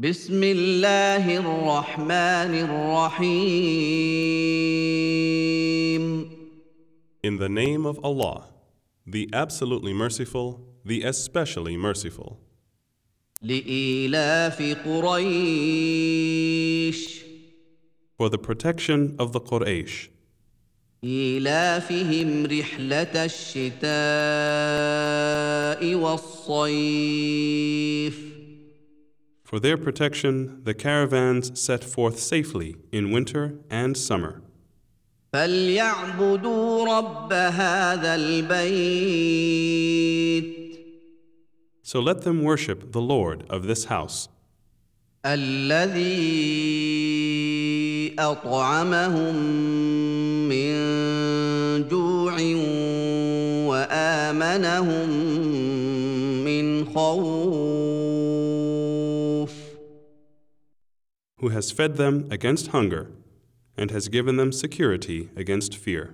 بسم الله الرحمن الرحيم In the name of Allah, the absolutely merciful, the especially merciful. لإيلاف قريش For the protection of the Quraysh, إيلافهم رحلة الشتاء والصيف for their protection, the caravans set forth safely in winter and summer. فليعبدوا رب هذا البيت So let them worship the Lord of this house, الذي أطعمهم من جوع وآمنهم من خوف who has fed them against hunger and has given them security against fear.